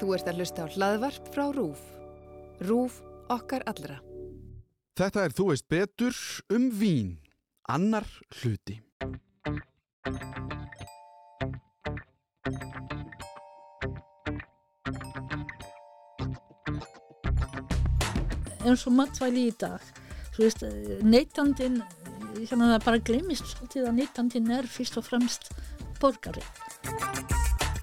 Þú ert að hlusta á hlaðvarp frá RÚF. RÚF okkar allra. Þetta er Þú veist betur um vín. Annar hluti. eins og matvæli í dag þú veist, neytandin hérna það bara glemist svolítið að neytandin er fyrst og fremst borgari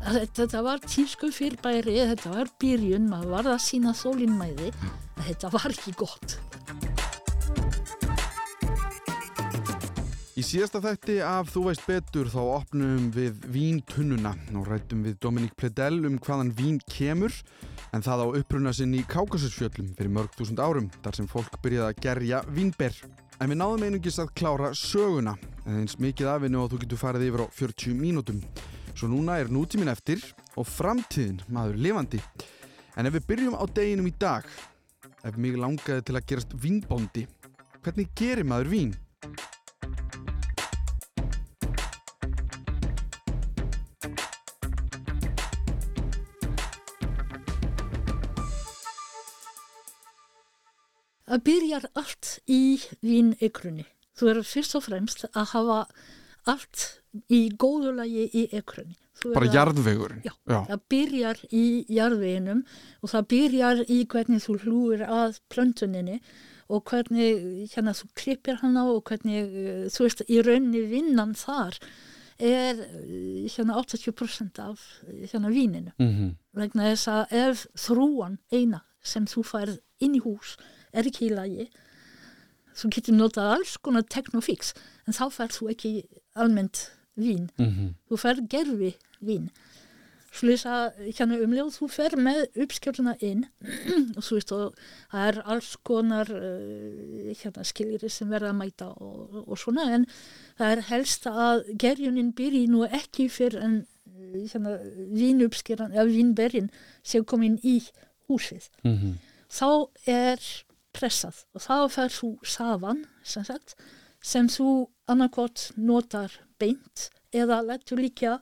þetta var tísku fyrirbæri þetta var byrjun, maður var að sína þólinnmæði þetta var ekki gott Í síðasta þætti af Þú veist betur þá opnum við víntunnuna og rættum við Dominík Pledel um hvaðan vín kemur en það á uppruna sinn í Kákasusfjöllum fyrir mörg þúsund árum þar sem fólk byrjaði að gerja vínber. En við náðum einungis að klára söguna en eins mikið afinu og þú getur farið yfir á 40 mínútum. Svo núna er nútímin eftir og framtíðin maður lifandi. En ef við byrjum á deginum í dag, ef mig langaði til að gerast vínbóndi, hvernig gerir maður vín? Það byrjar allt í vínegrunni. Þú eru fyrst og fremst að hafa allt í góðulagi í egrunni. Bara jarðvegurinn? Já, já, það byrjar í jarðveginum og það byrjar í hvernig þú hlúir að plöntuninni og hvernig hérna, þú klippir hana og hvernig þú veist í rauninni vinnan þar er hérna 80% af hérna víninu. Mm -hmm. Vegna þess að ef þrúan eina sem þú færð inn í hús er ekki í lagi þú getur notað alls konar teknofíks en þá færð þú ekki almennt vín mm -hmm. þú færð gerfi vín slúðis að hérna umljóð þú fer með uppskjörna inn og þú veist og það er alls konar uh, hérna skiljiri sem verða að mæta og, og svona en það er helst að gerjunin byrji nú ekki fyrir en hérna vínuppskjörna eða vínberinn sem komin í húsið mm -hmm. þá er pressað og þá fer þú safan sem, sagt, sem þú annarkot notar beint eða letur líka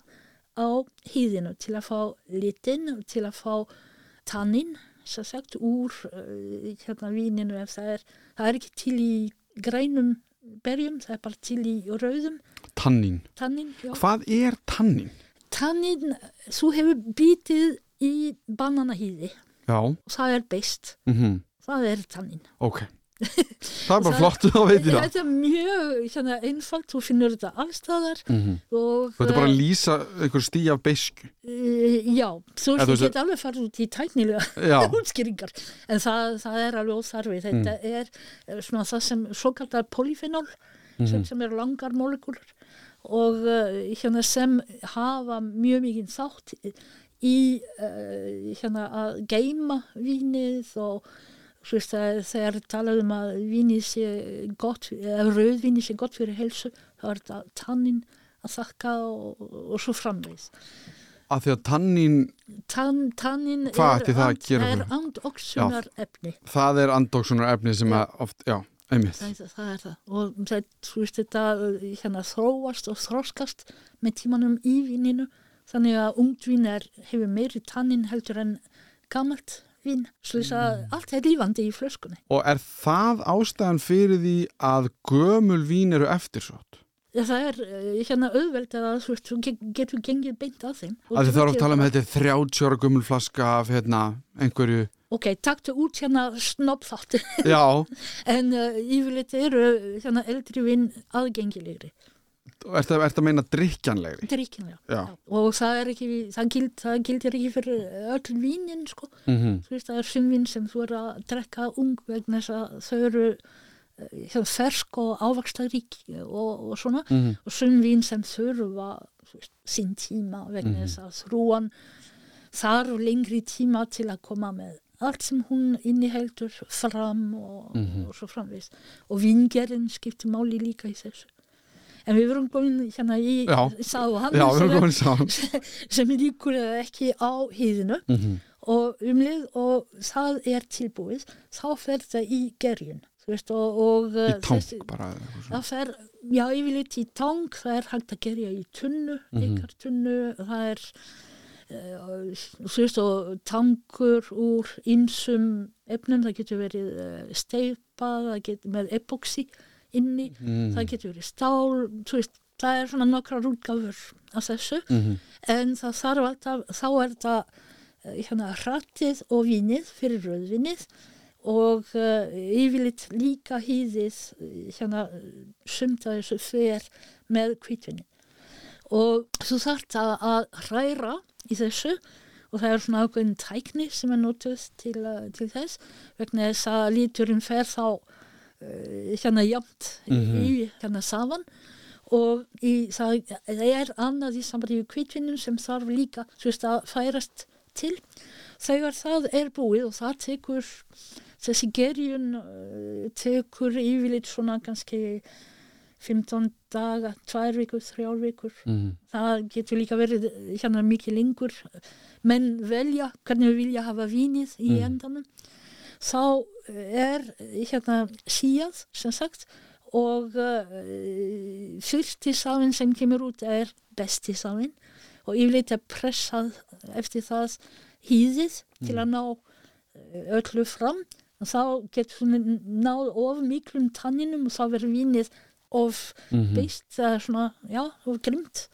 á hýðinu til að fá litin til að fá tannin sem sagt úr uh, hérna víninu ef það er, það er ekki til í grænum berjum, það er bara til í rauðum. Tannin? Tannin, já. Hvað er tannin? Tannin, þú hefur bítið í bananahýði. Já. Það er beist mm -hmm. það er tannin Ok, það er bara flott þá veit ég það. Þetta er mjög hérna, einfalt, þú finnur þetta allstaðar mm -hmm. og Þetta er bara að lýsa einhver stíð af beisku uh, Já, þú veist, ég get alveg farið út í tæknilega útskýringar en það, það er alveg óþarfi. Þetta er eh, svona það sem svo kallar polyfenol sem, sem er langar molekúlur og hérna sem hafa mjög mikið þátt í hérna að geima vínið og þú veist að þegar talað um að vínið sé gott, fyrir helsu, þá er þetta tannin að þakka og, og svo framvegis. af því að tannin Tann, tannin Hvað er, ætti það að gera er fyrir? andoksunar efni. það er andóksunar efni sem Já. að oft, já, einmitt Það, er- það er það. Og það, þú veist þetta hérna þróast og þróskast með tímanum í víninu. Þannig að er, hefur meiri tannin heldur en gamalt vín. Svo þess að allt er lífandi í flöskunni. Og er það ástæðan fyrir því að gömul vín eru eftirsótt? Já, það er eh, hérna auðveld að þú veist, þú ge- getur gengið beint að þeim. Að þið þarf að tala um þetta 30 ára gömul flaska af hérna, einhverju Ok, taktu út hérna snobbþátti. Já, en uh, yfirleitt eru hérna eldri vín aðgengilegri. Að, ert að meina drikkjanlegri Drykkinlega. Já, Og það er ekki, það, gild, gildir ekki fyrir öll vínin, sko. mm Þú veist, það er sumvin sem þú er að drekka ung vegna þess að þau eru eh, fersk og ávaxtarík og, og svona. Mhm. Og sumvin sem þurfa sín tíma vegna þess að þrúan þarf lengri tíma til að koma með allt sem hún inniheldur fram og, og svo framvist. Og vingerinn skiptir máli líka í þessu. En við verum komin hérna í erum sem, saman sem líkur ekki á hýðinu. Mm og umlið og það er tilbúið þá fer það í gerjun veist og, og Í uh, tank þessi- bara fer, já yfirleitt í tank það er hægt að gerja í tunnu Mhm. ykkar tunnu, það er veist og tankur úr ymsum efnum, það getur verið steipa, það getur með epoxy inni, Mm. það getur verið stál, veist, það er svona nokkrar útgáfur af þessu Mhm. en það þarf alltaf, þá er það eh, hérna hrattið og vínið fyrir rauðvinnið og uh, yfirleitt líka hýðið eh, hérna sumt að þessu fer með kvítvinni og þú þarft að, að hræra í þessu og það er svona ákveðin tækni sem er notuð til, til þess vegna þess að líturinn fer þá uh, hérna jamt Mhm. í hérna saman og í, það er annað í við kvítvinnum sem þarf líka veist, að færast til þegar það er búið og það tekur þessi gerjun uh, tekur yfirleitt svona kannski 15 daga, 2 vikur, 3 vikur Mhm. það getur líka verið eh, hérna mikið lengur menn velja hvernig við vilja hafa vínið í Mhm. endanum þá er hérna síjað sem sagt og uh, fyrsti sáinn sem kemur út er besti sáinn og yfirleitt er pressað eftir það hýðið til að ná eh, öllu fram. Og þá getur hún náð of miklum tanninum og þá verður vínið of Mhm. beist, það er svona, já, of grimt.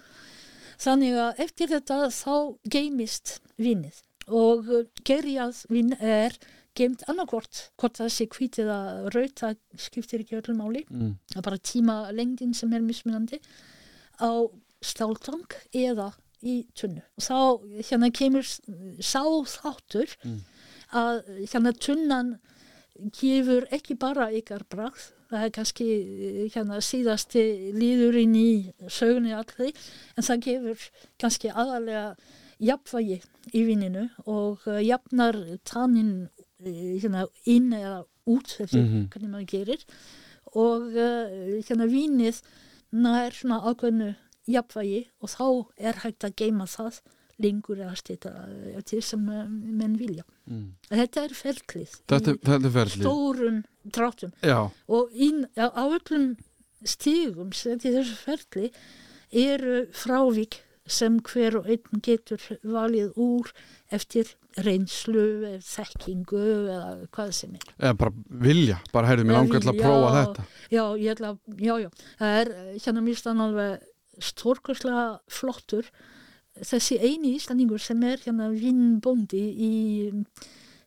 Þannig að eftir þetta þá geymist vínið og gerjað vín er geimt annarkvort, hvort það sé hvítið að raut, það skiptir ekki öllum máli. Mm. það er bara tíma lengdin sem er mismunandi á stáltang eða í tunnu. Og þá hérna kemur sá þáttur að hérna tunnan gefur ekki bara ykkar bragð. Það er kannski eh, hérna síðasti líðurinn í sögunni allri en það gefur kannski aðalega jafnvægi í vininu og uh, jafnar tannin hérna inn eða út eftir Mhm. hvernig maður gerir og uh, hérna vínið nær svona ákveðnu jafnvægi og þá er hægt að geima það lengur eða stýta eftir sem menn vilja. Mm. Þetta er ferlið Þetta, þetta er ferli stórun dráttum Já, og inn, á, öllum stígum sem þessu ferli eru frávik sem hver og einn getur valið úr eftir reynslu, þekkingu eða hvað sem er. eða bara vilja bara heyrðu Eða langar til að prófa þetta Já, ég ætla, að- já, já, það er eh, hérna mér stann alveg stórkostlega flottur þessi eini íslandingur sem er hérna vinnbóndi í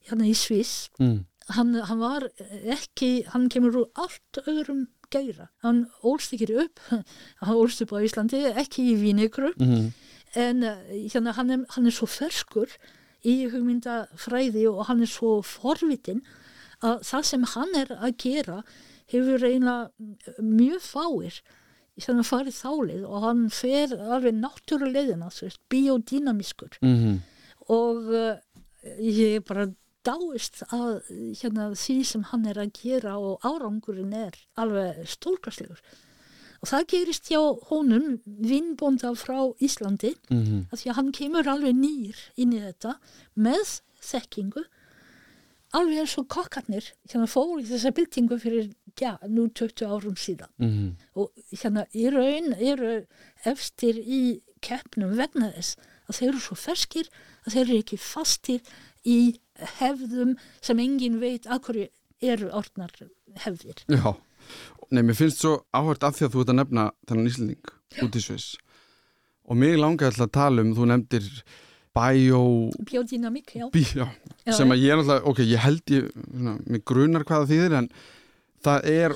hérna í Sviss mm. hann, hann var ekki, hann kemur úr allt öðrum gæra. Hann ólst ekki upp, hann ólst upp á Íslandi, ekki í Vínegru, Mm. en eh, hérna, hann, er, hann er svo ferskur í hugmyndafræði og hann er svo forvitin að það sem hann er að gera hefur eiginlega mjög fáir þannig að farið þálið og hann fer alveg náttúrulegðina, biodynamiskur Mm. og uh, ég bara dáist að hérna, því sem hann er að gera og árangurinn er alveg stólkastlegur og það gerist hjá honum vinnbónda frá Íslandi Mm. að því að hann kemur alveg nýr inn í þetta með þekkingu alveg eins og kokkarnir hérna fór í þessa byltingu fyrir já, nú 20 árum síðan Mm. og hérna í raun eru efstir í keppnum vegna þess að þeir eru svo ferskir að þeir eru ekki fastir í hefðum sem engin veit hverju eru orðnar hefðir. Já, nei, mér finnst svo áhört af því að þú ert að nefna þennan Íslanding út í Sviss og mig langar alltaf að tala um, þú nefndir bio, Biodynamik, já. bí, já, sem að ég er alltaf, ok, ég held ég, svona, mig grunar hvað það þýðir en það er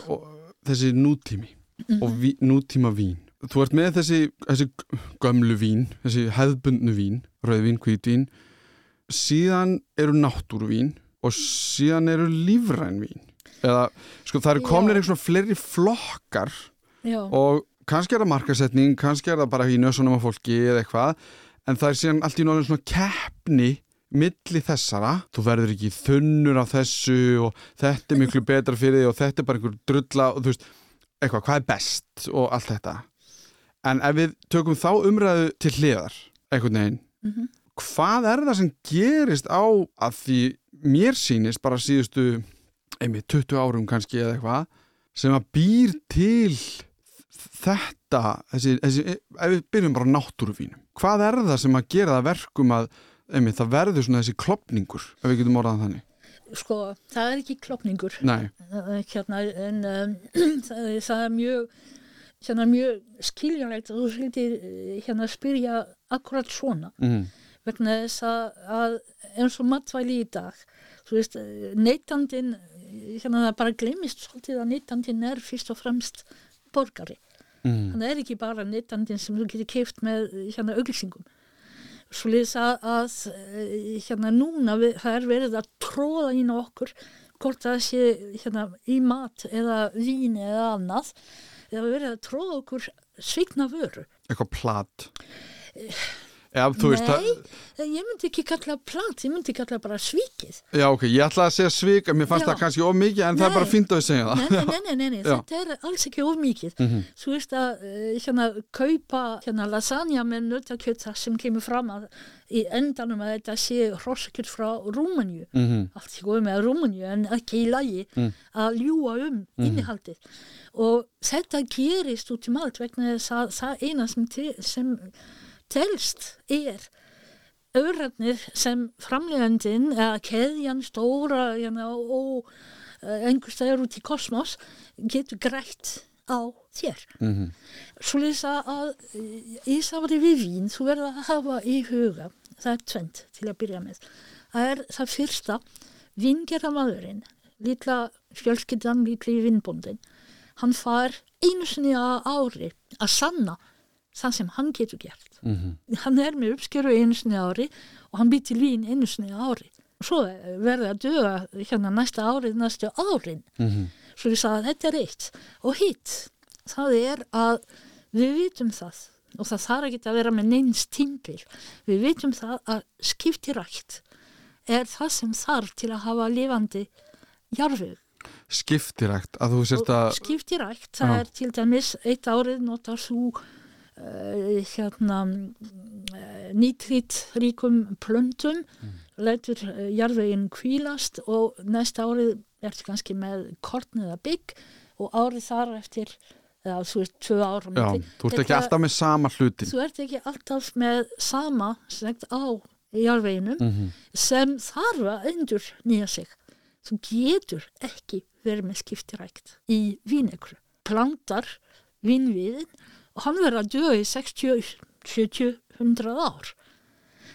þessi nútími Mhm. og ví, nútíma vín. Þú ert með þessi, þessi gömlu vín, þessi hefðbundnu vín, rauðvín, hvítvín, síðan eru náttúruvín og síðan eru lífræn vín. Eða, sko, það eru komnir einhvern svona fleiri flokkar Já, og kannski er það markasetning, kannski er það bara í nösunum af fólki eða eitthvað, en það er síðan allt í náttúrulega svona keppni milli þessara, þú verður ekki þunnur af þessu og þetta er miklu betra fyrir þig og þetta er bara einhver drulla og þú veist, eitthvað, hvað er best og allt þetta. En ef við tökum þá umræðu til hliðar einhvern veginn, Mhm. hvað er það sem gerist á að því mér sýnist bara síðustu einmitt 20 árum kannski eða eitthvað sem að býr til þetta, þessi, þessi, ef við byrjum bara á náttúruvínum, hvað er það sem að gera það verkum að einmitt, það verður svona þessi klopningur, ef við getum orðað þannig? Sko, það er ekki klopningur. Hérna, en um, það, það er mjög, hérna, mjög skiljanlegt að þú skildir hérna spyrja akkurat svona. Mm. Vegna þess að, að eins og matvæli í dag, þú veist, neytandin, hérna það bara glemist svolítið að neytandin er fyrst og fremst borgari. Mm. Hann er ekki bara neytandin sem þú getur keift með hérna auglýsingum. Svo liðs að, að hérna núna við, það er verið að tróða inn á okkur hvort það sé hérna í mat eða vín eða annað það er verið að tróða okkur svikna vöru. Eitthvað plat. Já, þú veist Nei, það, ég myndi ekki kalla plat, ég myndi kalla bara svikið. Já, ok, ég ætlaði að segja svik, mér fannst Já. það kannski of mikið, en það er Nei. bara fínt að við segja það. Nei, nei, nei, nei, nei. Já. þetta er alls ekki of mikið. Mhm. Þú veist að uh, hérna, kaupa hérna, lasagna með nöttakjöta sem kemur fram að í endanum að þetta sé hrossakjöt frá Rúmeníu. Mhm. Allt í góð með Rúmeníu en ekki í lagi Mm. að ljúa um innihaldið. Og þetta gerist út um allt vegna þess að það eina sem, te sem telst er öðrarnir sem framlegandinn eða keðjan stóra hérna, og einhver staður út í kosmos getur grætt á þér. Mhm. Svo lýsa að í samværi við vín þú verður að hafa í huga það er tvent til að byrja með. Það er það fyrsta vingerðamadurinn, lítla fjölskyldan, lítli vinnbóndin hann far einu sinni á ári að sanna það sem hann getur gert. Mhm. hann er með uppskeru einu sinni ári og hann býr til vín einu sinni ári. Og svo verður að döga hérna næsta árið, næstu árin. Mhm. svo ég sagði að þetta er eitt. Og hitt, það er að við vitum það og það þarf ekki að vera með neins tímpil við vitum það að skiptirækt er það sem þarf til að hafa lifandi jarfið Skiptirækt, að þú sérst að, skiptirækt, það er til dæmis eitt árið notar þú hérna uh, nýtritt ríkum plöntum Mm. lætur uh, jarðveginn kvílast og næsta árið ertu kannski með korn eða bygg og árið þar eftir eða þú veist, tvö ára já, þú ert ekki alltaf með sama hlutin. þú ert ekki alltaf með sama sagt, á jarðveginum Mhm. sem þarf að endur nýja sig. Þú getur ekki verið með skiptirækt í vínekru. Plantar vínviðin og hann verður að döga í 60, 70, 100 ár.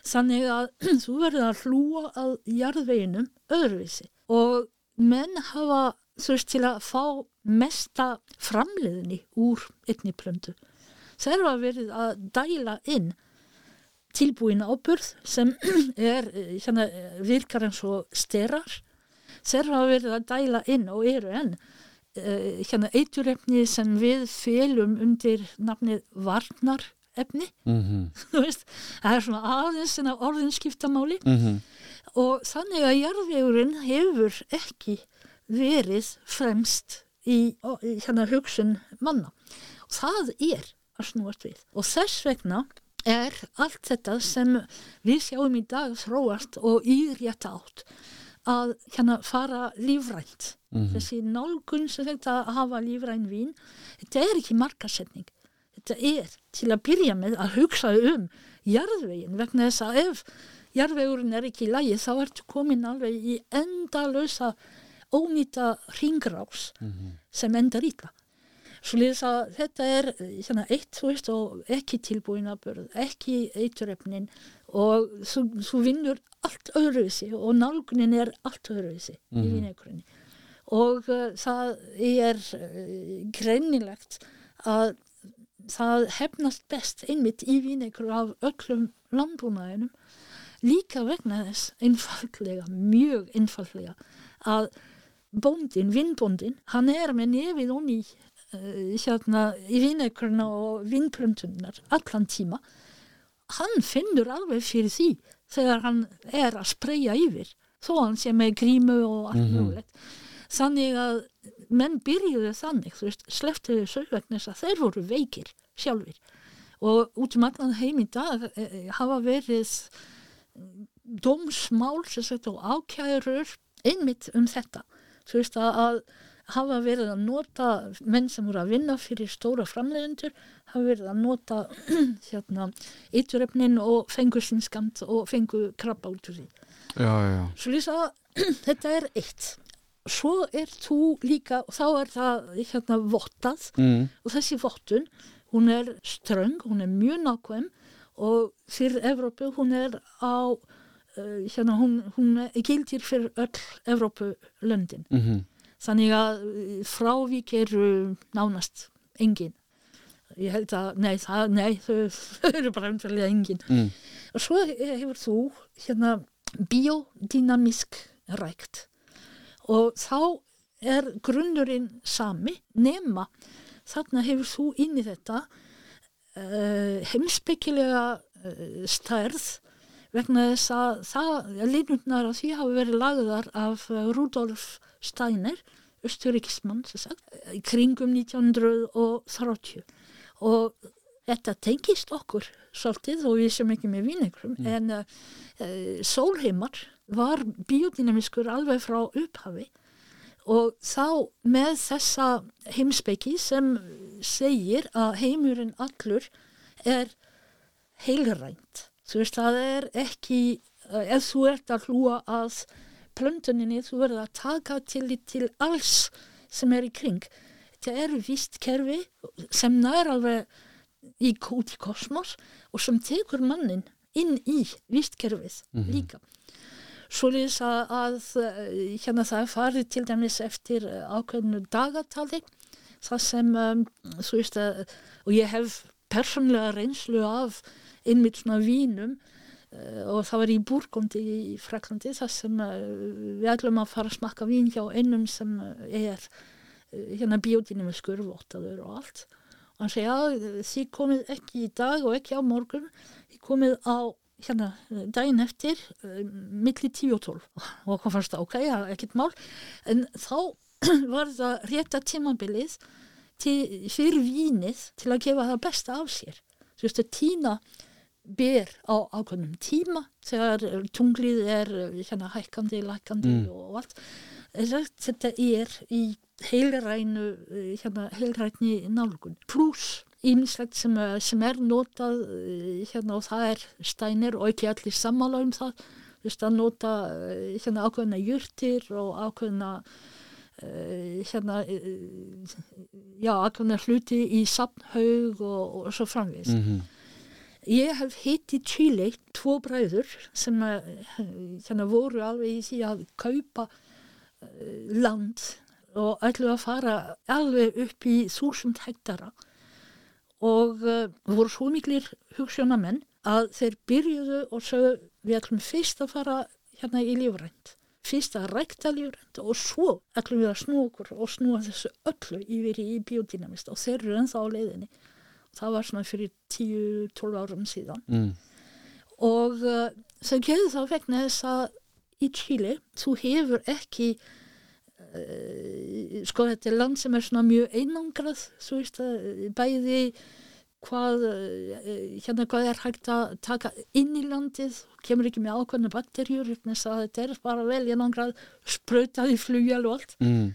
Þannig að þú verður að hlúa að jarðveginum öðruvísi og menn hafa veist til að fá mesta framleiðinni úr einni plöndu. Þeir hafa verið að dæla inn tilbúin áburð sem er eh, hérna, virkar eins og styrar þeir hafa verið að dæla inn og eru enn uh, hérna eiturefni sem við félum undir nafnið varnarefni. Þú veist, það er svona aðeins en orðinskiptamáli Mhm. og þannig að jarðvegurinn hefur ekki verið fremst í, hérna hugsun manna. Og það er að snúast við. Og þess vegna er allt þetta sem við sjáum í dag þróast og í rétt átt að hérna fara lífrænt. Þessi nálgun sem þetta að hafa lífræn vín þetta er ekki markasetning. Þetta er til að byrja með að hugsa um jarðvegin vegna þess að ef jarðvegurinn er ekki í lagi þá ertu komin alveg í endalösa ónýta ringrás sem endar ítla svo liðs að þetta er hérna, eitt þú veist og ekki tilbúin að börð ekki eiturefnin og þú, þú vinnur allt öðruvísi og nálgunin er allt öðruvísi í vinegrunni og uh, það er uh, greinilegt að það hefnast best einmitt í vinegru af öllum landbúnaðinum. Líka vegna þess einfallega, mjög einfallega að bóndin, vinnbóndin, hann er með nefið og ný hérna í vinegruna og vinnplöntunar allan tíma. Hann finnur alveg fyrir því þegar hann er að spreyja yfir þó hann sé með grímu og allt Mhm. mögulegt. Þannig að menn byrjuðu þannig, sleftuðu sögvegnis að þeir voru veikir sjálfur og út um allan heim í dag e, hafa verið sagt og ákjærur einmitt um þetta. Þú veist að hafa verið að nota menn sem voru að vinna fyrir stóra framleiðendur hafa verið að nota hérna eiturefnin og fengu sinskamt og fengu krabba út úr því. Já, já, Svo lýsa þetta er eitt. Svo er þú líka, og þá er það hérna vottað mm. og þessi vottun, hún er ströng, hún er mjög nákvæm og fyrir Evrópu hún er á, uh, hérna hún, hún er gildir fyrir öll Evrópulöndin. Mm Þannig að uh, frávík eru nánast engin. Ég held að, nei, það, nei, þau, þau eru bara umfæðlega engin. Mm. Og svo hefur þú hérna biodynamisk rækt og þá er grunnurinn sami nema þarna hefur þú inn í þetta uh, heimspekilega uh, stærð vegna þess að það, línundnar af því hafa verið lagðar af Rudolf Steiner, sagt, í kringum 1930 og þetta tengist okkur svolítið og við sem ekki með vínegrum en uh, uh, sólheimar var biodynamiskur alveg frá upphafi. Og þá með þessa heimspeki sem segir að heimurinn allur er heilrænt. Þú veist, það er ekki, uh, ef þú ert að hlúa að plöntuninni, þú verður að taka til, til alls sem er í kring. Þetta er vist kerfi sem nær alveg í út í kosmos og sem tekur mannin inn í vistkerfið líka. Svoleiðis að, að eh, hérna það farið til dæmis eftir eh, ákveðinu dagatali það sem, um, þú veist að, og ég hef persónlega reynslu af einmitt svona vínum og það var í Burgundi í Fraklandi þar sem uh, við ætlum að fara að smakka vín hjá einnum sem er uh, hérna biodynamiskur, vottaður og allt. Og hann segi, já, þið komið ekki í dag og ekki á morgun, þið komið á hérna daginn eftir uh, milli 10 og 12 og hann fannst það, ok, er ekkert mál. En þá var það rétta tímabilið til, fyrir vínið til að gefa það besta af sér. Þú veist að tína ber á ákveðnum tíma þegar tunglið er hérna hækkandi, lækkandi Mm. og allt. Þetta er í heilrænu hérna, heilrætni nálgun. Pluss ímislegt sem, sem er notað eh, hérna, og það er stænir og ekki allir sammála um það. Þú veist að nota eh, hérna, ákveðna jurtir og ákveðna hérna já, ákveðna hluti í sapnhaug og, og svo framvís Mm Ég hef hitt í Chile tvo bræður sem uh, hérna, voru alveg í því að kaupa uh, land og ætlu að fara alveg upp í þúsund hektara. Og uh, voru svo miklir hugssjónamenn að þeir byrjuðu og sögðu við ætlum fyrst að fara hérna í lífrænt fyrst að rækta lífrænt og svo ætlum við að snúa okkur og snúa þessu öllu yfir í biodynamist og þeir eru ennþá á leiðinni það var svona fyrir 10-12 árum síðan mm. og uh, þau gerðu það vegna þess að í Chile þú hefur ekki uh, sko þetta er land sem er svona mjög einangrað þú veist að bæði hvað hérna hvað er hægt að taka inn í landið kemur ekki með ákveðna bakterjur þess að þetta er bara vel einangrað sprautað í flugjal og allt Mm.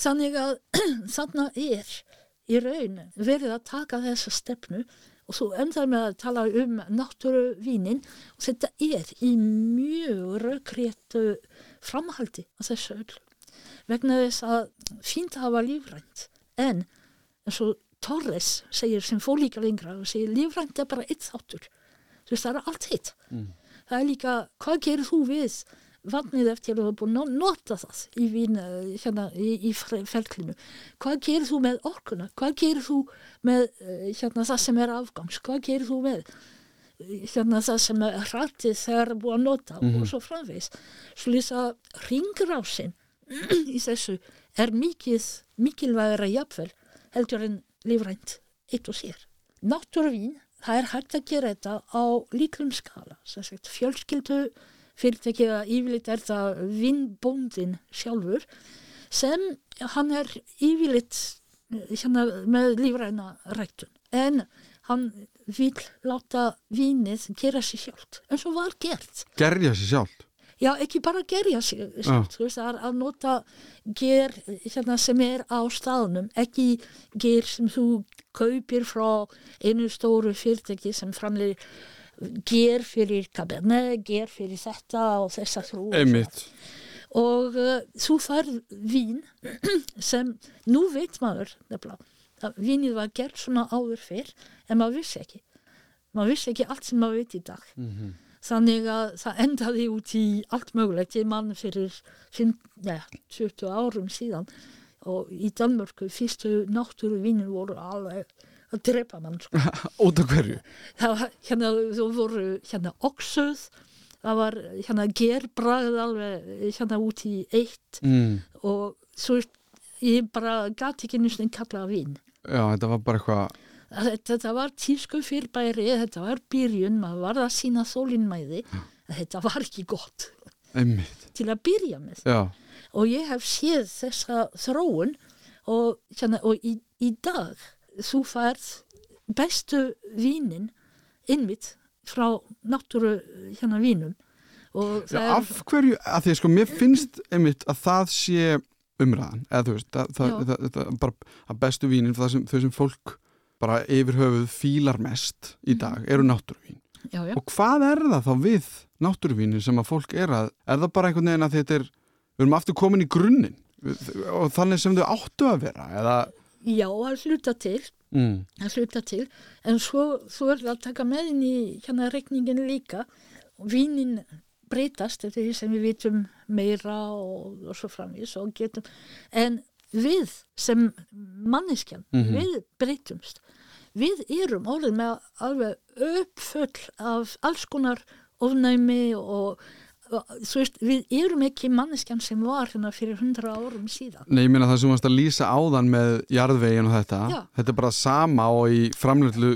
þannig að þarna er í raun verið að taka þessa stefnu og svo endar með að tala um náttúruvínin og þetta er í mjög rökréttu framhaldi að þessu öll vegna þess að fínt að hafa lífrænt en eins og Torres segir sem fór líka lengra og segir lífrænt er bara eitt þáttur. Þú veist það er allt hitt. Mm. það er líka, hvað gerir þú við vatnið eftir að er búin að nota það í vín, eh, hérna, í, í ferlinu. Hvað gerir þú með orkuna? Hvað gerir þú með eh, hérna, það sem er afgangs? Hvað gerir þú með eh, hérna, það sem er hrættið þegar búin að nota Mhm. og svo framvegis. Svo lýsa ringrásin í þessu er mikið, mikilvægara jafnvel heldur en lífrænt eitt og sér. Náttúruvín, það er hægt að gera þetta á líklum skala, fjölskyldu fyrirtæki að yfirleitt er það vinnbóndin sjálfur sem hann er yfirleitt eh, hérna, með lífræna ræktun. En hann vil láta vínið gera sér sjálft eins og var gert. Gerja sér sjálf Já, ekki bara gerja sig, Já. þú veist, að, að nota ger hérna, sem er á staðnum, ekki ger sem þú kaupir frá einu stóru fyrirtæki sem framleiðir ger fyrir kabernet, ger fyrir þetta og þessa þrú. Einmitt. Og uh, þú færð vín sem, nú veit maður, að vínið var gert svona áður fyrr, en maður vissi ekki. Maður vissi ekki allt sem maður veit í dag. Mhm. Þannig að það endaði út í allt mögulegt. Ég mann fyrir fimm, neða, 20 árum síðan og í Danmörku fyrstu náttúru vínir voru alveg að drepa mann. Sko. Út af hverju? Það var, hérna, þú voru hérna oksuð, það var hérna gerbragð alveg hérna út í eitt Mm. og svo ég bara gati ekki nýst einn kalla vín. Já, þetta var bara eitthvað, Þetta, þetta var tísku fyrrbæri, þetta var byrjun, maður var að sína þólinmæði, þetta var ekki gott einmitt. til að byrja með. Já, Og ég hef séð þessa þróun og, hérna, og í, í dag þú færð bestu vínin innmitt frá náttúru hérna vínum. Já, af hverju, að því að sko, mér finnst einmitt að það sé umræðan, eða þú veist, það, það, það, það, bara að bestu vínin, sem, þau sem fólk bara yfir höfuð fílar mest í dag, eru náttúruvín. já, já. Og hvað er það þá við náttúruvínin sem að fólk er að, er það bara einhvern veginn að þetta er, við erum aftur komin í grunninn og þannig sem þau áttu að vera, eða, já, að hluta til, mm, að hluta til, en svo þú verður að taka með inn í hérna reikningin líka. Og vínin breytast eftir því sem við vitum meira og, og svo framvís og getum, en við sem manneskjan, Mhm. við breytumst. Við erum orðin með alveg uppfull af alls konar ofnæmi og, veist, við erum ekki manneskjan sem var hérna fyrir hundra árum síðan Nei, ég meina það sem varst að lýsa áðan með jarðvegin og þetta, Já. þetta er bara sama og í framlöldu,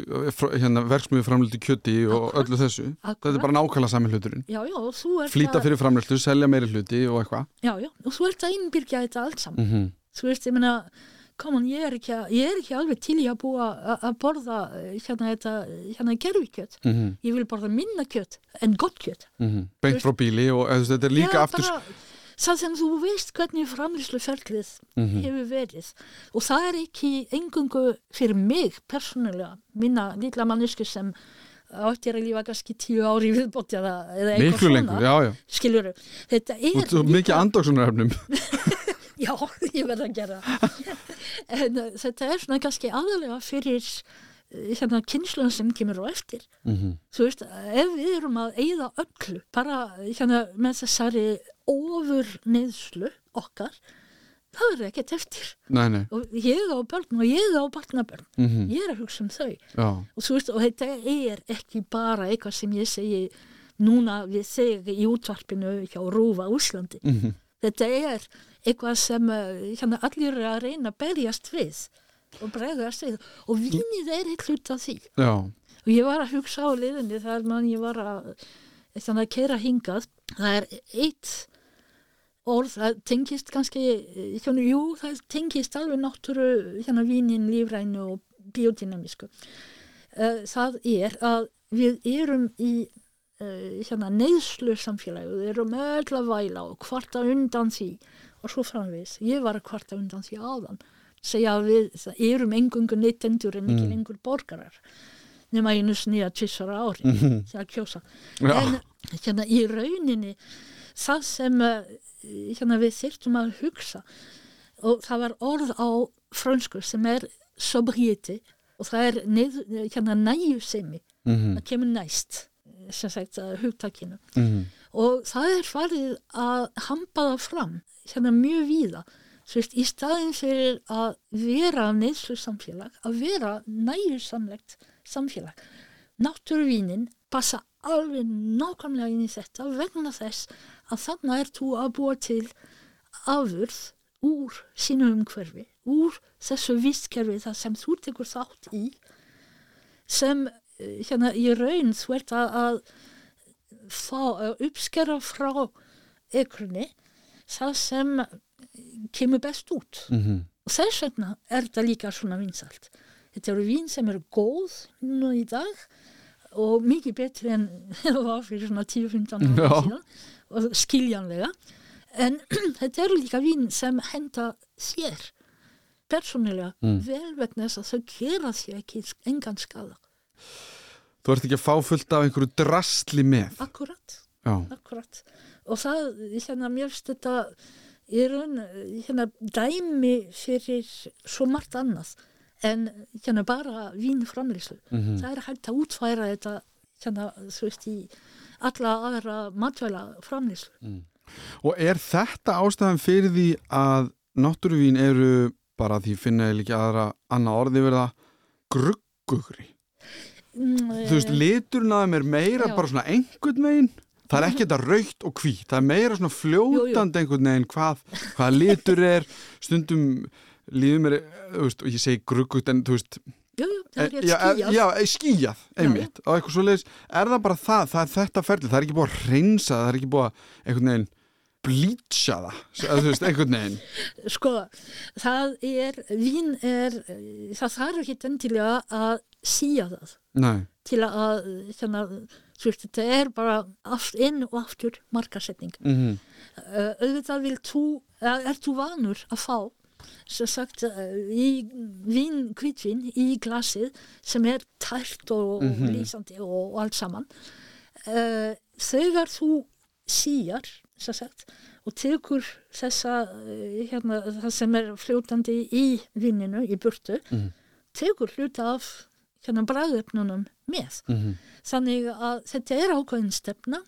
hérna, verksmiðu framlöldu kjöti og Akkúrat. öllu þessu. Þetta Akkúrat. er bara nákvæmlega sami hluturinn. já, já, og þú ert Flýta að- fyrir framlöldu, selja meiri hluti og eitthvað. já, já, og þú ert að innbyrgja þetta allt saman Mm -hmm. þú veist, ég meina come on, ég er ekki, ég er ekki alveg til í að búa að- borða eh, hérna þetta, hérna gerfikjöt ég vil borða minna kjöt en gott kjöt. Beint frá bíli og þetta er líka aftur... það sem þú veist hvernig framlýsluferlið Mhm. hefur verið. Og það er ekki engungu fyrir mig persónulega, minna lilla mannesku sem áttir að lífa kannski tíu ári viðbótt eða, eitthvað já. skiljuru, þetta er mikið andoksunarefnum. Já, ég verð að gera en uh, þetta er svona kannski aðalega fyrir uh, hérna kynsluðan sem kemur á eftir. mm Þú veist, ef við erum að eigða öllu, bara hérna með þessari ofur neðslu okkar, það er ekkert eftir. Nei, nei. Og ég á börn og ég á barnabörn, Mm ég er að hugsa um þau. Og veist, og þetta er ekki bara eitthvað sem ég segi núna við þig í útvarpinu hjá Rúfa Úslandi. mm Þetta er eitthvað sem uh, hérna, allir er að reyna að berjast við og bregðast við. Og vínið er eitt hlut af því. Já. og ég var að hugsa á liðinni þar mann ég var að, að keira hingað. Það er eitt orð, það tengist kannski eh, hérna, jú, það tengist alveg náttúru hérna vínin, lífrænu og biodynamísku. Uh, það er að við erum í hérna neyðslu samfélagi við erum öll að væla og kvarta undan því og svo framvegis ég var að kvarta undan því áðan segja að við það erum engungu neytendur en ekki Mm. lengur borgarar nema einu snýja tvissara ári Mhm. til að kjósa Já. en hérna í rauninni það sem uh, hérna við þyrftum að hugsa og það var orð á frönsku sem er sobriété og það er hérna næjusemi Mm það kemur næst eh, sem sagt hugtakinu -hmm. Og það er farið að hampa það fram hérna mjög víða veist, í staðin fyrir að vera neðslu samfélag, að vera næjusamlegt samfélag. Náttúruvínin passa alveg nákvæmlega inn í þetta vegna þess að þannig er þú að búa til afurð úr sínu umhverfi, úr þessu vistkerfi það sem þú tekur þátt í sem eh, hérna í raun þú ert að, að fá uppskera frá ekrunni það sem kemur best út. Mm og þess vegna er þetta líka svona vinsalt þetta eru vín sem eru góð nú í dag og mikið betri en það var fyrir svona 10-15 ára síðan og skiljanlega. En þetta eru líka vín sem henda sér persónulega Mm. vel vegna þess að þau gera sér ekki engan skada Þú ert ekki að fá fullt af einhverju drastli með. akkurat, akkurat. Og það, hérna, mér finnst þetta í raun, hérna, dæmi fyrir svo margt annað en hérna bara vínframlýslu Mm það er hægt að útfæra þetta hérna, þú veist, í alla aðra matvæla framlýslu Og er þetta ástæðan fyrir því að náttúruvín eru bara því finna ég líka aðra annað orði verða gruggugri? Mm, Þú veist, að þeim er meira Já. bara svona einhvern veginn. Það er ekki þetta raukt og hvít, það er meira svona fljótandi einhvern veginn hvað, hvað litur er, stundum líður mér, og ég segi gruggugt en þú veist, jú, jú, það er Eh, já, rétt skýjað. Já, eh, skýjað, einmitt og eitthvað svo leiðis, er það bara það það er þetta ferli, það er ekki búið að reynsa það er ekki búið að einhvern veginn blítsa það, þú veist, einhvern veginn. Sko, það er vín er, það þarf ekki endilega að síja það. Nei, til að, þannig þú veist, þetta er bara aft, inn og aftur markasetning. Mm uh, auðvitað vil þú, uh, er þú vanur að fá sem sagt í vín, hvítvin í glasið sem er tært og Mhm. lýsandi og, og allt saman. Uh, þegar þú síjar sagt og tekur þessa uh, hérna, það sem er fljótandi í víninu í burtu Mhm. tekur hluta af hérna bræðöfnunum með -hmm. þannig að þetta er ákveðin stefna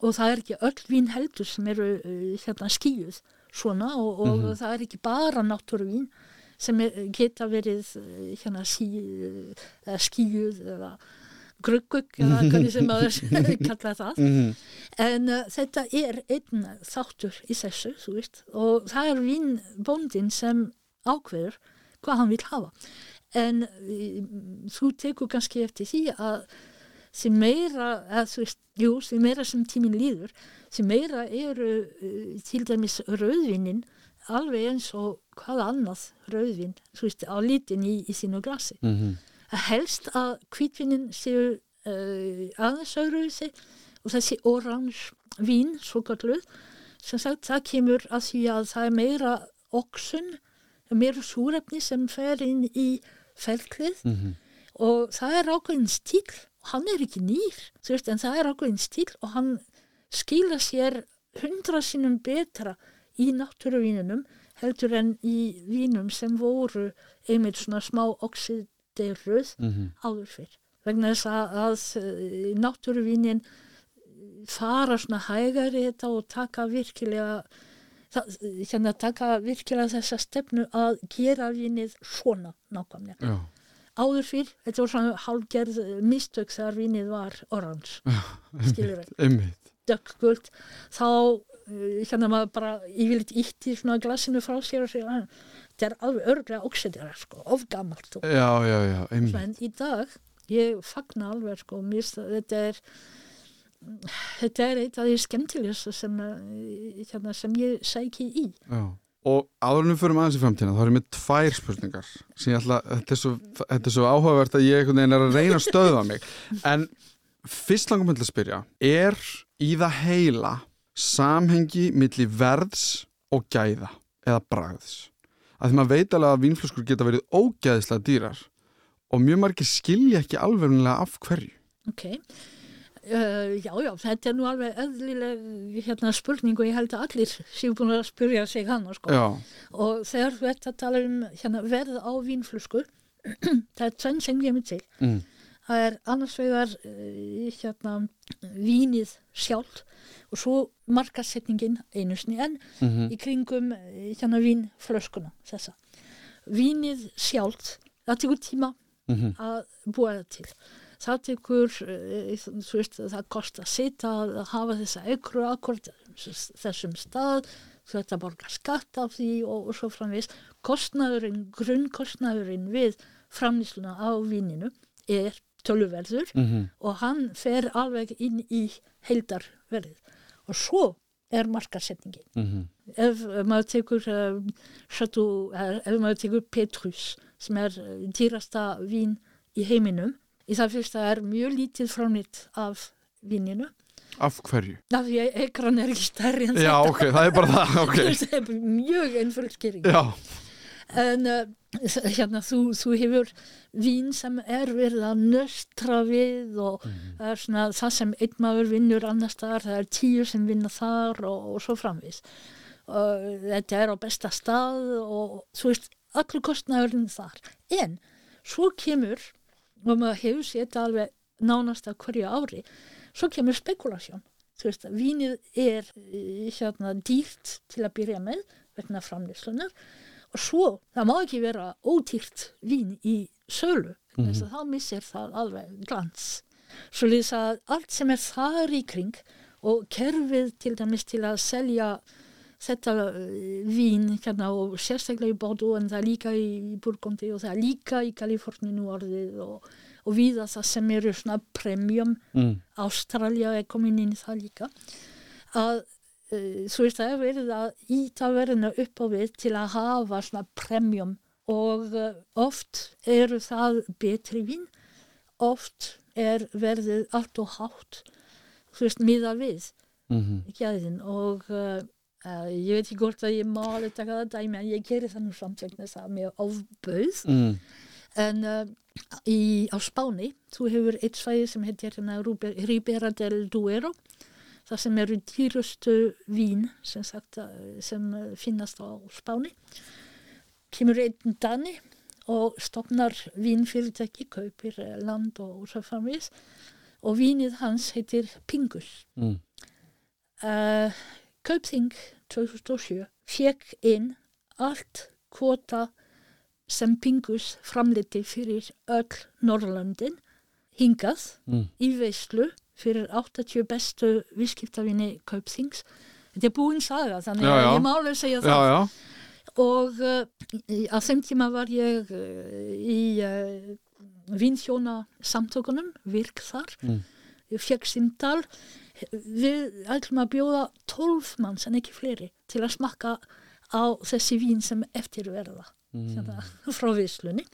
og það er ekki öll vín heldur sem eru uh, hérna skíuð svona og, og Mhm. það er ekki bara náttúruvín sem er, geta verið uh, hérna skíuð eða gruggug eða hvernig sem maður kalla það Mm en uh, þetta er einn þáttur í þessu og það er vínbóndin sem ákveður hvað hann vil hafa en þú tekur kannski eftir því að því meira, að, veist, jú, því meira sem tíminn líður, því meira eru uh, til dæmis rauðvinnin alveg eins og hvað annað rauðvinn, á litin í, í sínu glasi. -hmm. Helst að hvítvinnin séu uh, aðeins öðruvísi og þessi orange vín, svo kalluð, sem sagt, það kemur að því að það er meira oxun, meira súrefni sem fer inn í ferklið Mhm. og það er ákveðin stíl og hann er ekki nýr þú veist, en það er ákveðin stíl og hann skila sér hundra sinnum betra í náttúruvíninum heldur en í vínum sem voru einmitt svona smá oxideruð Mhm. áður fyrr. Vegna þess að, að eh, náttúruvínin fara svona hægari þetta og taka virkilega það, hérna taka virkilega þessa stefnu að gera vínið svona nákvæmlega. Já, áður fyrr, þetta var svona hálfgerð mistök þegar vínið var orange skilur við, dökkgult þá uh, hérna maður bara yfirleitt ítt í svona glasinu frá sér og segja "Ah, þetta er alveg örglega oxidera sko, of gamalt og Já, já, já, einmitt. En í dag, ég fagna alveg sko, að þetta er þetta er eitt af því skemmtilegast sem, uh, hérna, sem ég sæki í. Já. Og áðurinnum fyrir aðeins í framtíðina, þá erum við tvær spurningar sem ég ætla, þetta er svo, þetta er svo áhugavert að ég er að reyna að stöða mig. En fyrst langum til að spyrja er í það heila samhengi milli verðs og gæða eða bragðs að því maður veit alveg að vínflöskur geta verið ógæðislega dýrar og mjög margir skilja ekki alveglega af hverju Ok, uh, já, já, þetta er nú alveg eðlileg hérna, spurning og ég held að allir séu búin að spyrja sig hana, sko. Já, Og þegar þú ert að tala um hérna, verð á vínflösku, það er tvenn sem ég mynd til. mm. Það er annars vegar uh, hérna, vínið sjálf og svo markasetningin einu sinni enn mm í kringum eh, hérna vínflöskuna þessa. Vínið sjálf, það tekur tíma Mhm. að búa það til. Það tekur, eh, þú veist, það kostar sitt að hafa þessa ekru akkord þessum stað, þú veist að borga skatt af því og, og svo framvist. Kostnaðurinn, grunnkostnaðurinn við framlýsluna á víninu er töluverður Mm og hann fer alveg inn í heildarverðið. Og svo er markasetningin -hmm. ef maður tekur uh, Chateau, eh, ef maður tekur Petrus sem er eh, dýrasta vín í heiminum í það fyrsta er mjög lítið fránitt af víninu Af hverju? af því að ekran er ekki stærri en Já, ok, það er bara það, ok. þetta er mjög einföld skýring Já, en uh, hérna þú, þú hefur vín sem er verið að nöstra við og það er svona það sem einn maður vinnur annars staðar, það er tíu sem vinna þar og, og svo framvís og þetta er á besta stað og þú veist, allur kostnaðurinn þar. En svo kemur og maður hefur þetta alveg nánast að hverju ári svo kemur spekulasjón. Þú veist, vínið er eh, hérna dýrt til að byrja með vegna framleyslunar og svo, það má ekki vera ódýrt vín í sölu mm -hmm. þá missir það alveg glans svo lýs að allt sem er þar í kring og kerfið til dæmis til að selja þetta uh, vín hérna, og sérstaklega í Bordeaux en það er líka í Burgundi og það er líka í Kaliforninu orðið og, og viða það sem eru svona premium mm. Ástralja er komin inn í það líka að svo veist það er verið að íta verðina upp á við til að hafa svona premium. Og uh, oft eru það betri vín. Oft er verðið allt og hátt. Þú veist miða við Mm gæðin. Og uh, ég veit ekki hvort að ég má það dæmi en ég geri það nú samt vegna þess að mér ofbauð. Mm. en uh, í, á Spáni þú hefur eitt svæði sem heitir hérna Ribera del Duero það sem eru dýrustu vín sem, sagt, uh, sem uh, finnast á Spáni kemur einn Dani og stopnar vínfyrirtæki kaupir uh, land og svo framvís og vínið hans heitir Pingus Mm. uh, Kaupþing 2007 fekk inn allt kvota sem Pingus framliti fyrir öll Norrlöndin hingað Mm. í veislu fyrir 80 bestu viðskiptavinni Kaupþings. Þetta er búin saga þannig að ég má alveg segja Já, það. Já, og uh, á þeim tíma var ég uh, í uh, vinþjóna samtökunum, virk þar. Mm. ég fekk símdal við ætlum að bjóða 12 manns en ekki fleiri til að smakka á þessi vín sem eftir verða. Mm. frá vislunni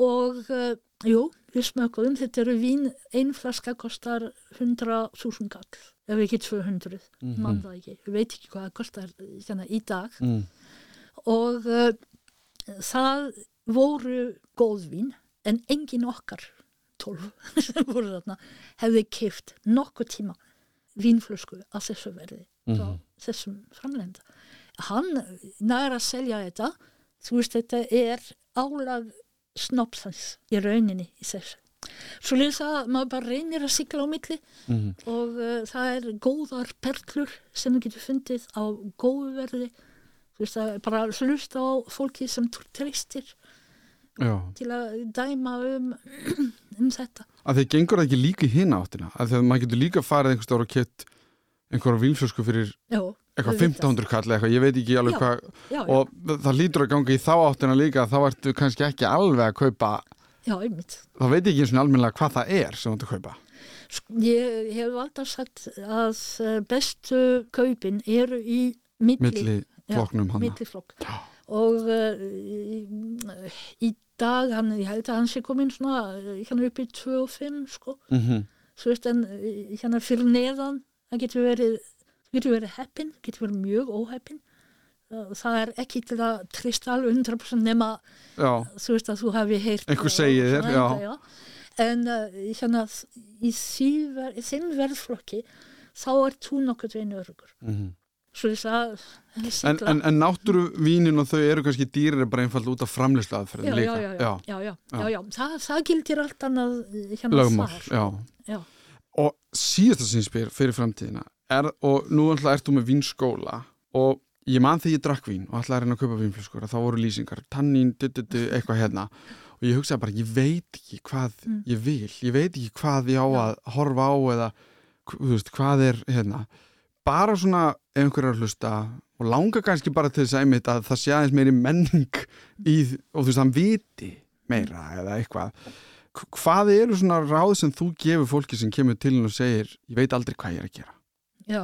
og uh, jú, við smökkuðum þetta eru vín, ein flaska kostar 100.000 kall ef ekki 200, Mhm. mann það ekki. Ég veit ekki hvað það kostar hérna, í dag. Mm. og uh, það voru góðvín en engin okkar tólf sem voru þarna hefði kift nokkuð tíma vínflösku að þessu verði frá Mhm. þessum framlenda hann næra að selja þetta. Þú veist þetta er álag snopsans í rauninni í þessu svo lýsa að maður bara reynir að sigla á milli Mm. og uh, það er góðar perlur sem þú getur fundið á góðu verði. Þú veist að bara hlusta á fólki sem Já, til að dæma um, um þetta. Að þeir gengur það ekki líka í hina áttina? Að þegar maður getur líka farið einhvers stóra og kett einhverja vínflösku fyrir já, eitthvað auðvitað. 1500 kall eitthvað, ég veit ekki alveg hvað og það lítur að ganga í þá áttina líka þá ertu kannski ekki alveg að kaupa já, einmitt. Þá veit ég ekki eins og almennilega hvað það er sem þú ert að kaupa. Sko, ég hef alltaf sagt að uh, bestu kaupin eru í milli, milli flokknum hann og uh, í, dag hann, ég held að hann sé komin svona uh, hérna upp í 2 og 5 sko. Mm -hmm. svo veist en uh, hérna fyrir neðan það getur verið getur verið heppin, getur verið mjög óheppin Uh, það er ekki til að trista alveg 100% nema Já, þú veist að þú hafi heyrt Einhver og- segi og þér, en uh, hérna í þeim verðflokki þá er þú nokkuð veginn örugur mm svo þess að en, en, en náttúru vínin og þau eru kannski dýrir bara einfald út af framleyslu aðferðin líka. já, já. Það, það gildir allt annað uh, hérna lögmál, og síðasta sem ég spyr fyrir framtíðina er, og nú alltaf ert þú með vínskóla og ég man þegar ég drakk vín og alltaf að reyna að kaupa vínflöskur að þá voru lýsingar, tannín, dututu, eitthvað hérna. Og ég hugsaði bara, ég veit ekki hvað Mm. ég vil, ég veit ekki hvað ég á að horfa á eða þú veist, hvað er hérna. Bara svona ef einhver er að hlusta og langa kannski bara til þess að einmitt að það sé aðeins meiri menning í, og þú veist, hann viti meira eða eitthvað. Hvað eru svona ráð sem þú gefur fólki sem kemur til henn og segir ég veit aldrei hvað ég er að gera Já.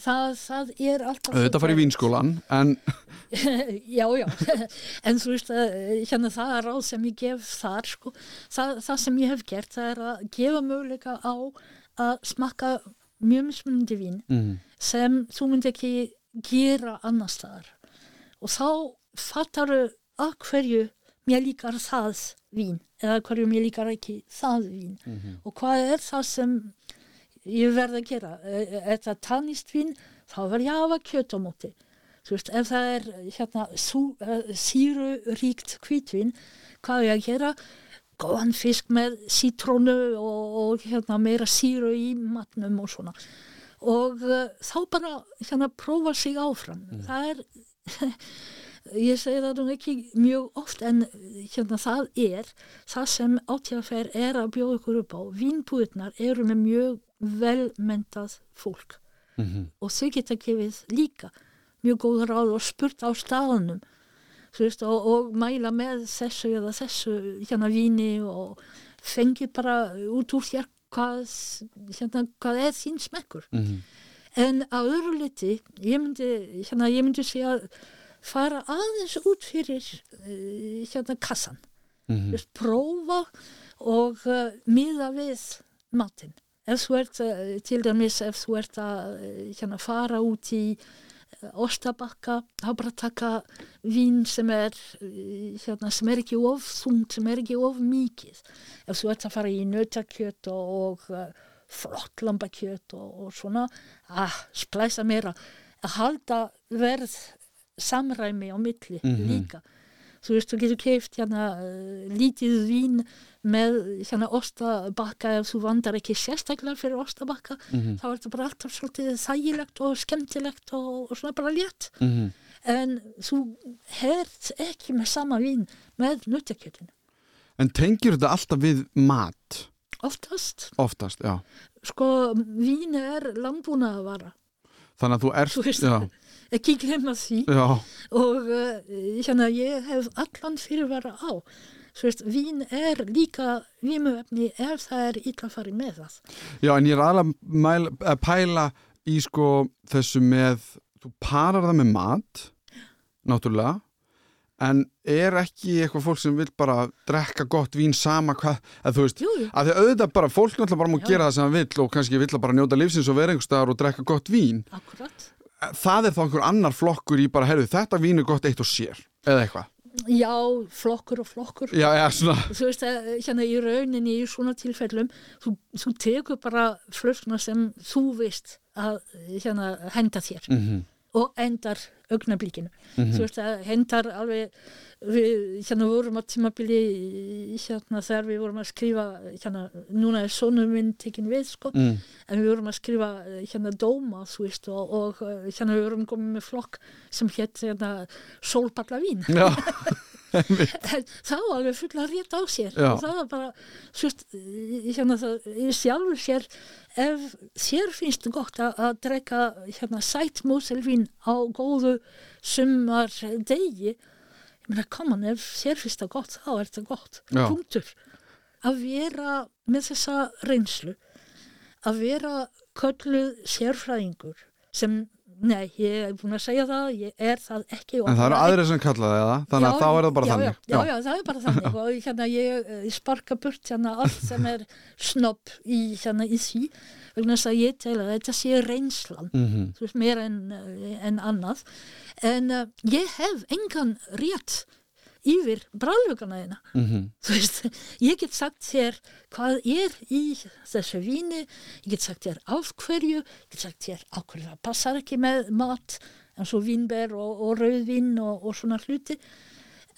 það, það er alltaf Þetta fari í vínskólan, en já, já, en þú veist að hérna það er ráð sem ég gef þar sko, það, það sem ég hef gert það er að gefa möguleika á að smakka mjög mismunandi vín mm, sem þú myndi ekki gera annar staðar. Og þá fattaru að hverju mér líkar það vín eða hverju mér líkar ekki það vín. Mhm. og hvað er það sem ég verð að gera er er það tannist vín þá verð ég að hafa kjöt á móti. Veist, ef það er hérna sú, uh, síru ríkt hvítvin hvað er ég að gera? Góðan fisk með sítrónu og, og hérna meira síru í matnum og svona. Og uh, þá bara hérna prófa sig áfram. Það er ég segi það nú ekki mjög oft en hérna það er það sem átíðafer er að bjóða ykkur upp á. Vínbúðnar eru með mjög velmentað fólk. Mhm, og þau geta gefið líka mjög góð ráð og spurt á staðanum þú veist, og, og mæla með þessu eða þessu hérna víni og fengi bara út úr þér hvað, hérna, hvað er þín smekkur. Mhm, en á öðru liti ég myndi, hérna, ég myndi segja fara aðeins út fyrir uh, hérna kassan. Mhm, Just prófa og uh, miða við matinn. Ef þú ert, uh, til dæmis, ef þú ert að uh, hérna, fara út í uh, ostabakka, þá bara taka vín sem er, hérna, sem er ekki of þungt, sem er ekki of mikið. Ef þú ert að fara í nautakjöt og, og flott lambakjöt og, og svona, ah, splæsa meira. Að halda verð samræmi á milli Mhm. líka þú veist, þú getur keift hérna uh, lítið vín með hérna ostabakka ef þú vandar ekki sérstaklega fyrir ostabakka. Mhm, þá er þetta bara alltaf svolítið þægilegt og skemmtilegt og, og svona bara létt. Mhm. en þú hert ekki með sama vín með nutakjötinu En tengir þetta alltaf við mat? oftast, Oftast, já. sko vín er langbúna að vara Þannig að þú ert, Þú já, ekki glemma því já, og uh, ég hef allan fyrirvara á veist, vín er líka vímuefni ef það er að fara með það. já, en ég er mæla, að pæla í sko þessu með, þú parar það með mat, náttúrulega, en er ekki eitthvað fólk sem vil bara drekka gott vín sama hvað, að þú veist, Jú, jú. að því auðvitað bara, fólk náttúrulega bara Já. gera það sem það vill og kannski vill að bara njóta lífsins og vera einhver staðar og drekka gott vín. Akkurat. Það er þá einhver annar flokkur í bara, heyrðu, þetta vín er gott eitt og sér, eða eitthvað. Já, flokkur og flokkur. Já, já, svona, Þú veist að hérna í rauninni í svona tilfellum, þú, þú tekur bara flöskuna sem þú veist að hérna henda þér mhm, og endar augnablíkinu. Þú veist að hendar alveg, við hérna vorum að tímabili hérna þegar við vorum að skrifa, hérna núna er sonum minn tekin við sko, mm, en við vorum að skrifa hérna dóma þú veist og, og hérna við vorum komið með flokk sem hétt hérna sólpalla var alveg fulla rétt á sér Já. og það var bara eh, hérna það í sjálfur sér ef þér finnst gott að, að drekka hérna sætt múselvín á góðu sumar degi ég meina koman ef þér finnst það gott þá er það gott Já. punktur að vera með þessa reynslu að vera kölluð sérfræðingur sem, nei, ég er búin að segja það, ég er það ekki en það eru aðrir sem kalla það, þannig að Já, þá er það bara já, þannig. Já, já, já, það er bara þannig. Og hérna ég, ég sparka burt hérna allt sem er snopp í, hérna, í því vegna þess að ég tel að þetta sé reynslan. Mhm, þú veist, meira en, eh, en annað. En uh, ég hef engan rétt yfir bráðlugana þeina mhm, þú veist, ég get sagt þér hvað er í þessu víni ég get sagt þér af hverju ég get sagt þér af hverju það passar ekki með mat eins og vínber og, og rauðvín og, og svona hluti.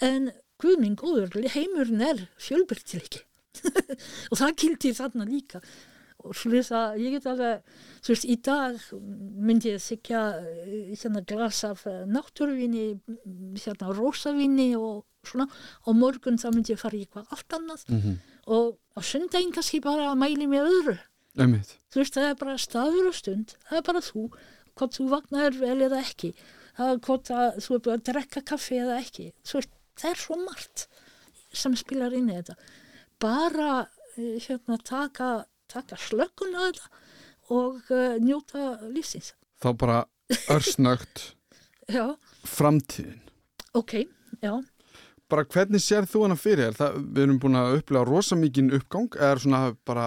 En guð minn góður heimurinn er fjölbyrtileiki og það kildi þarna líka og svo að ég get alveg þú veist, í dag myndi ég eh, hérna glas af náttúruvíni hérna rósavíni og svona og morgun þá myndi ég fara í eitthvað allt annað mhm, og á sundaginn kannski bara að mæli með öðru einmitt. þú veist, það er bara staður og stund það er bara þú, hvort þú vaknar vel eða ekki það er hvort að þú er búin að drekka kaffi eða ekki þú veist, það er svo margt sem spilar inn í þetta bara hérna taka, taka slökkun á þetta og uh, njóta lífsins þá bara örsnögt framtíðin ok, já. bara hvernig sér þú hana fyrir þér? Það, við erum búin að upplega rosa mikinn uppgang eða svona bara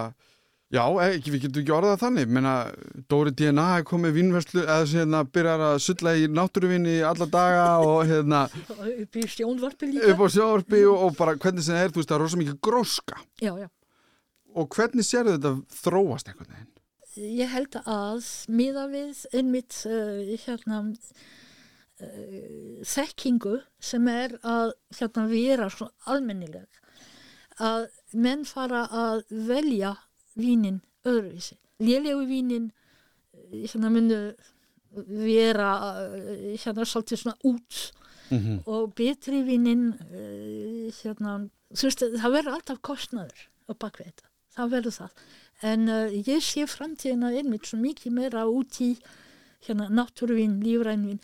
já, ekki, við getum ekki orðað þannig menna, Dóri DNA er komið vínverslu eða hérna byrjar að sulla í náttúruvinni alla daga og hérna Upp í stjónvarpi líka. upp á sjóarpi og, og bara hvernig sem það er, þú veist, það er rosa mikið gróska Já, já. Og hvernig sér þetta þróast einhvern veginn? Ég held að miða við einmitt uh, hérna uh, þekkingu sem er að hérna vera svona almennileg að menn fara að velja vínin öðruvísi. Lélegu vínin uh, hérna myndu vera hérna svolítið svona út Mm -hmm. og betri vínin hérna, þú veist, það verður alltaf kostnaður á bakvið þetta, það verður það. En uh, ég sé framtíðina einmitt svo mikið meira út í hérna, náttúruvín, lífrænvín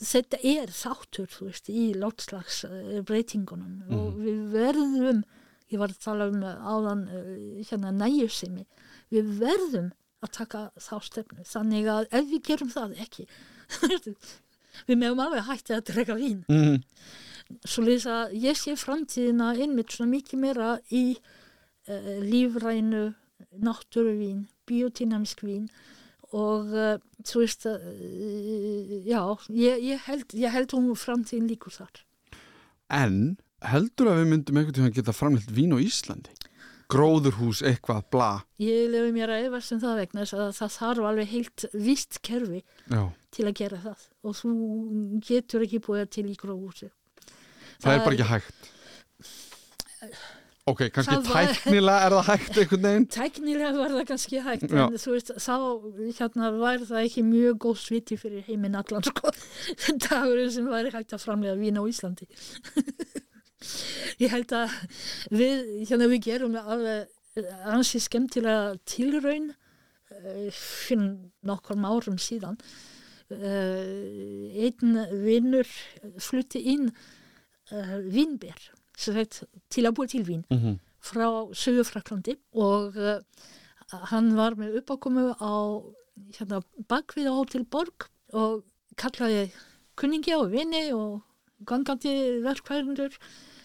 þetta er þáttur, þú veist í látslags uh, mm. og við verðum ég var að tala um áðan uh, hérna næjusimi, við verðum að taka þá stefnu. Þannig að ef við gerum það ekki við meðum alveg hætti að drega vín. Mm svo lýs að ég sé framtíðina einmitt svona mikið meira í uh, lífrænu náttúruvín, biodynamisk vín og uh, þú veist að uh, já, ég, ég, held, ég held hún framtíðin líkur þar. En heldur að við myndum einhvern tíma geta framleitt vín á Íslandi? Gróðurhús, eitthvað, bla. Ég lefi mér að efast um það vegna að það þarf alveg heilt vist kerfi Já, til að gera það og þú getur ekki búið til í gróðhúsi það, er bara ekki hægt Ok, kannski var- tæknilega er það hægt einhvern veginn? Tæknilega var það kannski hægt Já. en þú veist, þá hérna var það ekki mjög góð sviti fyrir heiminn allan sko, dagurinn sem væri hægt að framlega vín á Íslandi. Ég held að við, hérna við gerum alveg ansi skemmtilega tilraun eh, fyrir nokkur árum síðan. Uh, einn vinnur flutti inn vínber sagt, til að búa til vín mm -hmm. frá Suðurfraklandi og uh, hann var með uppákomu á hérna, bakvið á Hotel Borg og kallaði kunningi og vini og gangandi verkværindur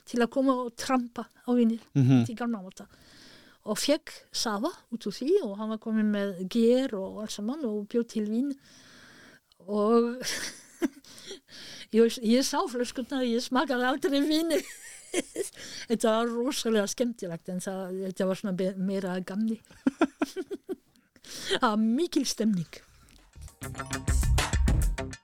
til að koma og trampa á vinir Mhm. til gamla átta og fekk Sava út úr því og hann var komin með ger og allt saman og bjóð til vín og ég, ég sá flöskuna ég smakaði aldrei víni þetta var rosalega skemmtilegt en það, þetta var svona meira gamni það var mikil stemning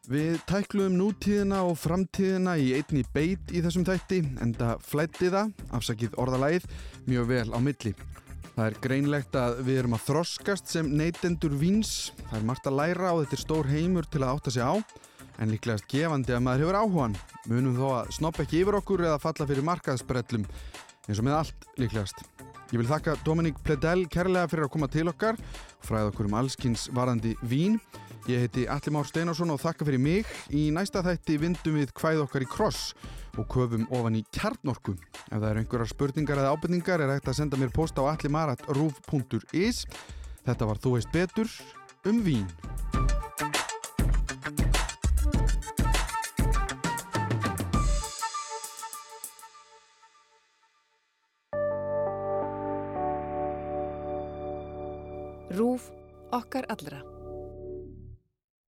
Við tækluðum nútíðina og framtíðina í einni beit í þessum þætti en það flætti það, afsakið orðalægið, mjög vel á milli. Það er greinlegt að við erum að þroskast sem neytendur víns. Það er margt að læra og þetta er stór heimur til að átta sig á en líklegast gefandi að maður hefur áhugan. Munum þó að snoppa ekki yfir okkur eða falla fyrir markaðsbrellum eins og með allt líklegast. Ég vil þakka Dominík Pledel kærlega fyrir að koma til okkar og fræða okkur um allskins varandi vín. Ég heiti Alli Már Steinarsson og þakka fyrir mig. Í næsta þætti vindum við hvæð okkar í kross og köfum ofan í kjarnorku. Ef það eru einhverjar spurningar eða ábyrningar er hægt að senda mér post á allimarat.ruf.is Þetta var Þú veist betur um vín. Okkar allra.